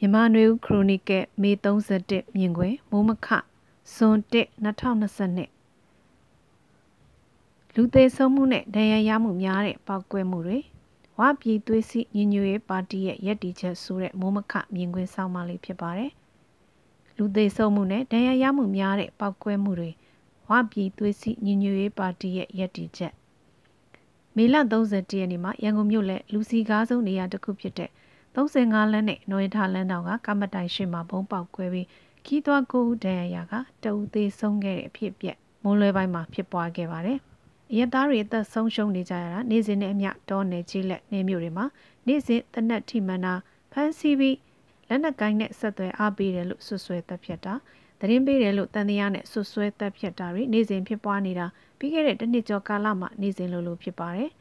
မြန်မာနွေဦးခရိုနီကယ်မေ31မြင်ကွယ်မိုးမခဇွန်1 2022လူသေးဆုံးမှုနဲ့ဒဏ်ရာရမှုများတဲ့ပောက်ကွဲမှုတွေဝပြည်သွေးစီညီညွတ်ရေးပါတီရဲ့ရည်တည်ချက်ဆိုတဲ့မိုးမခမြင်ကွင်းဆောင်းပါးလေးဖြစ်ပါတယ်လူသေးဆုံးမှုနဲ့ဒဏ်ရာရမှုများတဲ့ပောက်ကွဲမှုတွေဝပြည်သွေးစီညီညွတ်ရေးပါတီရဲ့ရည်တည်ချက်မေလ31ရက်နေ့မှာရန်ကုန်မြို့လက်လူစီကားဆုံးနေရာတစ်ခုဖြစ်တဲ့ 35လမ်းနဲ့နော်ရထားလမ်းတောင်ကကမ္မတိုင်ရှိမှာဘုံပေါက်ကွဲပြီးခီးသွွားကိုဦးဒဏ်ရာရကတအူသေးဆုံးခဲ့တဲ့အဖြစ်အပျက်မိုးလွဲပိုင်းမှာဖြစ်ပွားခဲ့ပါတယ်။ရဲသားတွေအသက်ဆုံးရှုံးနေကြရတာနေ့စဉ်နဲ့အမျှတောနယ်ကြီးလက်နေမျိုးတွေမှာနေ့စဉ်တနက်ထိမှန်တာဖမ်းဆီးပြီးလက်နက်ကိုင်းနဲ့ဆက်သွယ်အားပေးတယ်လို့ဆွဆွဲတပ်ဖြတ်တာသတင်းပေးတယ်လို့တန်တရားနဲ့ဆွဆွဲတပ်ဖြတ်တာတွေနေ့စဉ်ဖြစ်ပွားနေတာပြီးခဲ့တဲ့တစ်နှစ်ကျော်ကာလမှာနေ့စဉ်လိုလိုဖြစ်ပါတယ်။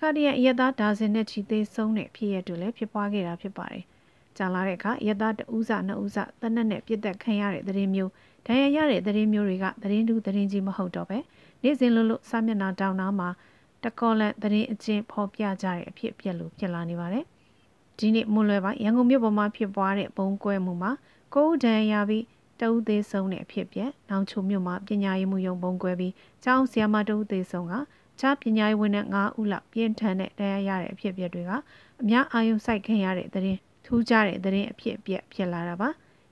ခါတရအရက်သားဒါဇင်နဲ့ချီသေးဆုံးတဲ့ဖြစ်ရပ်တွေလည်းဖြစ်ပွားခဲ့တာဖြစ်ပါတယ်။ကြာလာတဲ့အခါအရက်သားတဦးစနှစ်ဦးစတနက်နဲ့ပြစ်သက်ခံရတဲ့သတင်းမျိုးဒဏ်ရာရတဲ့သတင်းမျိုးတွေကသတင်းတူသတင်းကြီးမဟုတ်တော့ပဲနေ့စဉ်လိုလိုစာမျက်နှာတောင်းနာမှာတကောလန်သတင်းအချင်းဖော်ပြကြတဲ့အဖြစ်အပျက်လိုဖြစ်လာနေပါတယ်။ဒီနေ့မွန်လွယ်ပိုင်းရန်ကုန်မြို့ပေါ်မှာဖြစ်ပွားတဲ့ဘုံကွဲမှုမှာကိုဦးဒဏ်ရာရပြီးတဦးသေးဆုံးတဲ့အဖြစ်ပြက်။နောင်ချုံမြို့မှာပညာရေးမှုယုံဘုံကွဲပြီးကျောင်းဆရာမတဦးသေးဆုံးက ခြားပညာရေးဝန်ထမ်း9ဦးလောက်ပြင်းထန်တဲ့တရားရတဲ့အဖြစ်အပျက်တွေကအများအာရုံစိုက်ခင်ရတဲ့သတင်းထူးခြားတဲ့သတင်းအဖြစ်အပျက်ဖြစ်လာတာပါ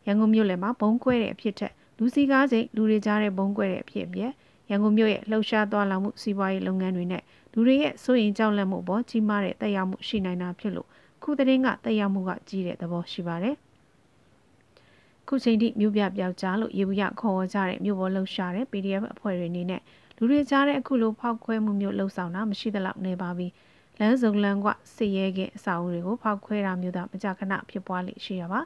ရန်ကုန်မြို့လယ်မှာဘုံကွဲတဲ့အဖြစ်ထက်လူစီကားစိတ်လူတွေကြားတဲ့ဘုံကွဲတဲ့အဖြစ်အပျက်ရန်ကုန်မြို့ရဲ့လှုပ်ရှားသွားလာမှုစီးပွားရေးလုပ်ငန်းတွေနဲ့လူတွေရဲ့စိုးရိမ်ကြောက်လန့်မှုပေါ်ကြီးမားတဲ့တက်ရောက်မှုရှိနိုင်တာဖြစ်လို့ခုသတင်းကတက်ရောက်မှုကကြီးတဲ့သဘောရှိပါတယ်ခုချိန်ထိမြို့ပြပျောက်ကြားလို့ရေဘူးရခေါ်ဝေါ်ကြတဲ့မြို့ပေါ်လှုပ်ရှားတဲ့ PDF အဖွဲ့တွေအနေနဲ့ လူတွေကြားတဲ့အခုလိုဖောက်ခွဲမှုမျိုးလှုပ်ဆောင်တာမရှိသလောက်နေပါပြီလမ်းစုံလမ်းကစစ်ရဲကအစာအုပ်တွေကိုဖောက်ခွဲတာမျိုးသာမကြခဏဖြစ်ပွားလိရှိရပါ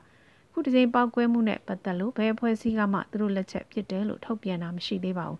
ခုဒီချိန်ပောက်ကွဲမှုနဲ့ပတ်သက်လို့ဘယ်အဖွဲ့အစည်းကမှသူတို့လက်ချက်ဖြစ်တယ်လို့ထုတ်ပြန်တာမရှိသေးပါဘူး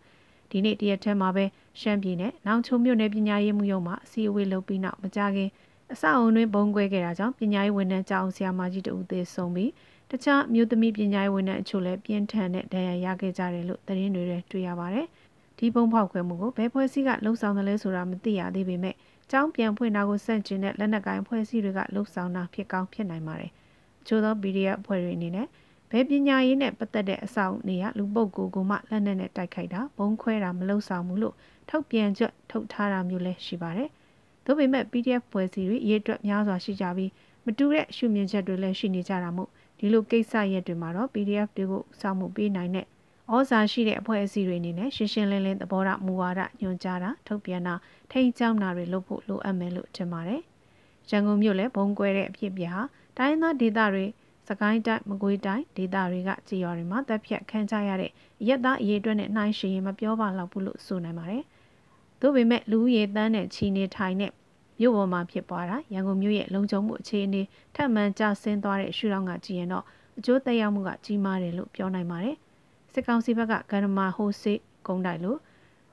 ဒီနေ့တရက်ထဲမှာပဲရှမ်းပြည်နယ်နောင်ချုံမြို့နယ်ပညာရေးမှုရုံးမှာအစည်းအဝေးလုပ်ပြီးနောက်မကြခင်အဆောက်အုံတွင်ဘုံကွဲခဲ့တာကြောင့်ပညာရေးဝန်ထမ်းကြောင်ဆရာမကြီးတဦးသေဆုံးပြီးတခြားမြို့သမီးပညာရေးဝန်ထမ်းအချို့လည်းပြင်းထန်တဲ့ဒဏ်ရာရခဲ့ကြတယ်လို့သတင်းတွေတွေ့ရပါတယ်။ ဒီပုံဖောက်ခွဲမှုကိုဘယ်ဖွဲ့စည်းကလှုံ့ဆော်တယ်လဲဆိုတာမသိရသေးပေမဲ့ကျောင်းပြန်ဖွင့်တာကိုစန့်ကျင်တဲ့လက်နက်ကိုင်ဖွဲ့စည်းတွေကလှုံ့ဆော်တာဖြစ်ကောင်းဖြစ်နိုင်ပါတယ်။အချို့သော PDF အဖွဲ့တွေအနေနဲ့ဘယ်ပညာရေးနဲ့ပတ်သက်တဲ့အဆောင်နေရလူပုတ်ကိုကိုမှလက်နက်နဲ့တိုက်ခိုက်တာဘုံခွဲတာမလှုံ့ဆော်ဘူးလို့ထုတ်ပြန်ချက်ထုတ်ထားတာမျိုးလည်းရှိပါတယ်။သို့ပေမဲ့ PDF ဖွဲ့စည်းတွေရေးအတွက်များစွာရှိကြပြီးမတူတဲ့ရှုမြင်ချက်တွေလည်းရှိနေကြတာမို့ဒီလိုကိစ္စရက်တွေမှာတော့ PDF တွေကိုစောင့်မှုပေးနိုင်တဲ့ ဩဇာရှိတဲ့အဖွဲ့အစည်းတွေအနေနဲ့ရှင်းရှင်းလင်းလင်းသဘောထားမူဝါဒညွှန်ကြားတာထုတ်ပြန်တာထိန်းကျောင်းတာတွေလုပ်ဖို့လိုအပ်မယ်လို့ထင်ပါတယ်။ရန်ကုန်မြို့လည်းဘုံကွဲတဲ့အဖြစ်ပြဟာတိုင်းသားဒေသတွေစကိုင်းတိုင်းမကွေးတိုင်းဒေသတွေကကြေးရွာတွေမှာတပ်ဖြတ်ခံကြရတဲ့ရက်သားအရေးအတွက်နဲ့နှိုင်းယှဉ်ရင်မပြောပါတော့ဘူးလို့ဆိုနိုင်ပါတယ်။သို့ပေမဲ့လူဦးရေတန်းနဲ့ချီနေထိုင်တဲ့မြို့ပေါ်မှာဖြစ်ပွားတာရန်ကုန်မြို့ရဲ့လုံခြုံမှုအခြေအနေထပ်မံကျဆင်းသွားတဲ့ရှုထောင့်ကကြည့်ရင်တော့အကျိုးသက်ရောက်မှုကကြီးမားတယ်လို့ပြောနိုင်ပါတယ်။ စစ်ကောင်စီဘက်ကဂန္ဓမာဟိုစစ်ကုန်းတိုက်လို့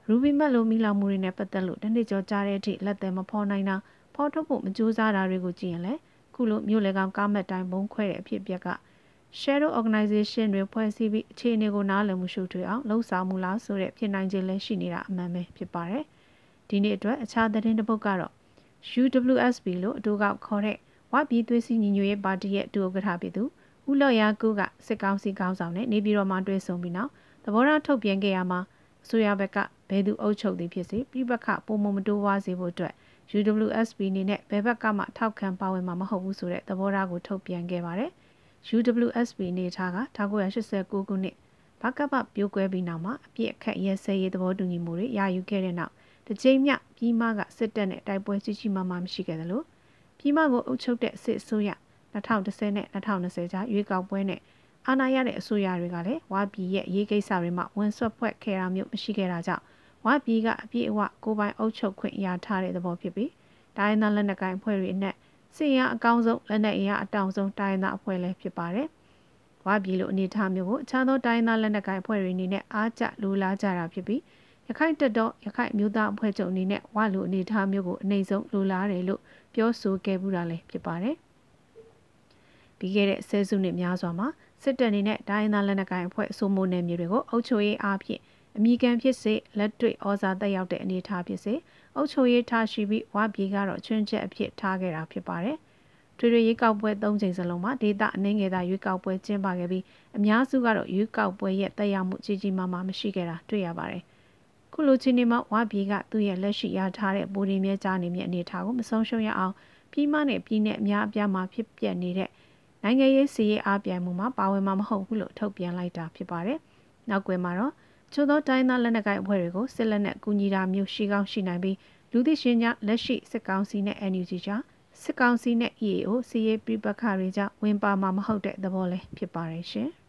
ရူဘီမက်လိုမီလောင်မှုတွေနဲ့ပတ်သက်လို့တနေ့ကျော်ကြားတဲ့အထိလက်သည်မဖော်နိုင်တာဖော်ထုတ်ဖို့မကြိုးစားတာတွေကိုကြည့်ရင်လေခုလိုမြို့လေကောင်ကားမက်တိုင်းဘုံခွဲတဲ့အဖြစ်အပျက်က shadow organization တွေဖွဲ့စည်းပြီးအခြေအနေကိုနားလည်မှုရှုထွေးအောင်လှုံ့ဆော်မှုလားဆိုတဲ့ဖြစ်နိုင်ခြင်းလည်းရှိနေတာအမှန်ပဲဖြစ်ပါတယ်ဒီနေ့အတွက်အခြားသတင်းတစ်ပုဒ်ကတော့ UWSB လို့အတူကောက်ခေါ်တဲ့ဝပြည်သွေးစည်းညီညွတ်ရေးပါတီရဲ့ဒုဥက္ကဋ္ဌဖြစ်သူ ဦးလော်ရာကူကစစ်ကောင်စီခေါင်းဆောင်နဲ့နေပြည်တော်မှာတွေ့ဆုံပြီးနောက်သဘောထားထုတ်ပြန်ခဲ့ရမှာအစိုးရဘက်ကဘယ်သူအုပ်ချုပ်သည်ဖြစ်စေပြိပခပုံမမတိုးဝါစေဖို့အတွက် UWSP အနေနဲ့ဘယ်ဘက်ကမှထောက်ခံပါဝင်မှာမဟုတ်ဘူးဆိုတဲ့သဘောထားကိုထုတ်ပြန်ခဲ့ပါတယ်။ UWSP အနေထားက1989ခုနှစ်ဘကပပြိုးကွဲပြီးနောက်မှာအပြစ်အခက်ရဲစဲရေးသဘောတူညီမှုတွေရယူခဲ့တဲ့နောက်တကြိမ်မြပြီးမှကစစ်တပ်နဲ့တိုက်ပွဲကြီးကြီးမားမားမရှိခဲ့သလိုပြီးမှကိုအုပ်ချုပ်တဲ့စစ်အစိုးရ 2010နဲ့2020ကြားရွေးကောက်ပွဲနဲ့အာဏာရတဲ့အစိုးရတွေကလည်းဝါပြည်ရဲ့ရေးကိစ္စတွေမှာဝန်ဆွတ်ဖွဲ့ခဲ့တာမျိုးမရှိခဲ့တာကြောင့်ဝါပြည်ကအပြည့်အဝကိုပိုင်အုပ်ချုပ်ခွင့်ရထားတဲ့သဘောဖြစ်ပြီးတိုင်းသားလက်နက်ကိုင်အဖွဲ့တွေနဲ့စစ်ရအကောင်းဆုံးလက်နက်အင်အားအတောင်ဆုံးတိုင်းသားအဖွဲ့လည်းဖြစ်ပါတယ်။ဝါပြည်လိုအနေအထားမျိုးကိုအခြားသောတိုင်းသားလက်နက်ကိုင်အဖွဲ့တွေအနေနဲ့အားကျလိုလားကြတာဖြစ်ပြီးရခိုင်တပ်တော်ရခိုင်မျိုးသားအဖွဲ့ချုပ်အနေနဲ့ဝါလိုအနေအထားမျိုးကိုအနေဆုံးလိုလားတယ်လို့ပြောဆိုခဲ့မှုတာလည်းဖြစ်ပါတယ်။ ပြီးခဲ့တဲ့ဆယ်စုနှစ်များစွာမှာစစ်တပ်အနေနဲ့ဒိုင်းသားလက်နက်ကိုင်အဖွဲ့အစိုးမိုးနယ်မြေတွေကိုအုပ်ချုပ်ရေးအားဖြင့်အမိကန်ဖြစ်စေလက်တွေ့ဩဇာတက်ရောက်တဲ့အနေအထားဖြစ်စေအုပ်ချုပ်ရေးထားရှိပြီးဝါပြည်ကတော့ချွင်းချက်အဖြစ်ထားခဲ့တာဖြစ်ပါတယ်။ဒထွေထွေရွေးကောက်ပွဲ၃ချိန်စလုံးမှာဒေတာအနေငယ်သာရွေးကောက်ပွဲကျင်းပခဲ့ပြီးအများစုကတော့ရွေးကောက်ပွဲရဲ့တက်ရောက်မှုကြီးကြီးမားမားမရှိခဲ့တာတွေ့ရပါတယ်။ခုလိုချင်းနေမှာဝါပြည်ကသူ့ရဲ့လက်ရှိရထားတဲ့ပိုဒီမြဲကြားနေမြအနေထားကိုမဆုံးရှုံးရအောင်ပြည်မနဲ့ပြည်내အများအပြားမှာဖြစ်ပျက်နေတဲ့ နိုင်ငံရေးစီရေးအားပြိုင်မှုမှာပါဝင်မှာမဟုတ်ဘူးလို့ထုတ်ပြန်လိုက်တာဖြစ်ပါတယ်။နောက်ကွယ်မှာတော့ချို့သောတိုင်းသားလက်နက်ကိုင်အဖွဲ့တွေကိုစစ်လက်နက်ကူညီတာမျိုးရှိကောင်းရှိနိုင်ပြီးလူသိရှင်ကြားလက်ရှိစစ်ကောင်စီနဲ့ NUG ကြားစစ်ကောင်စီနဲ့ EAO စီရေးပြပခါတွေကြောင့်ဝင်ပါမှာမဟုတ်တဲ့သဘောလည်းဖြစ်ပါတယ်ရှင်။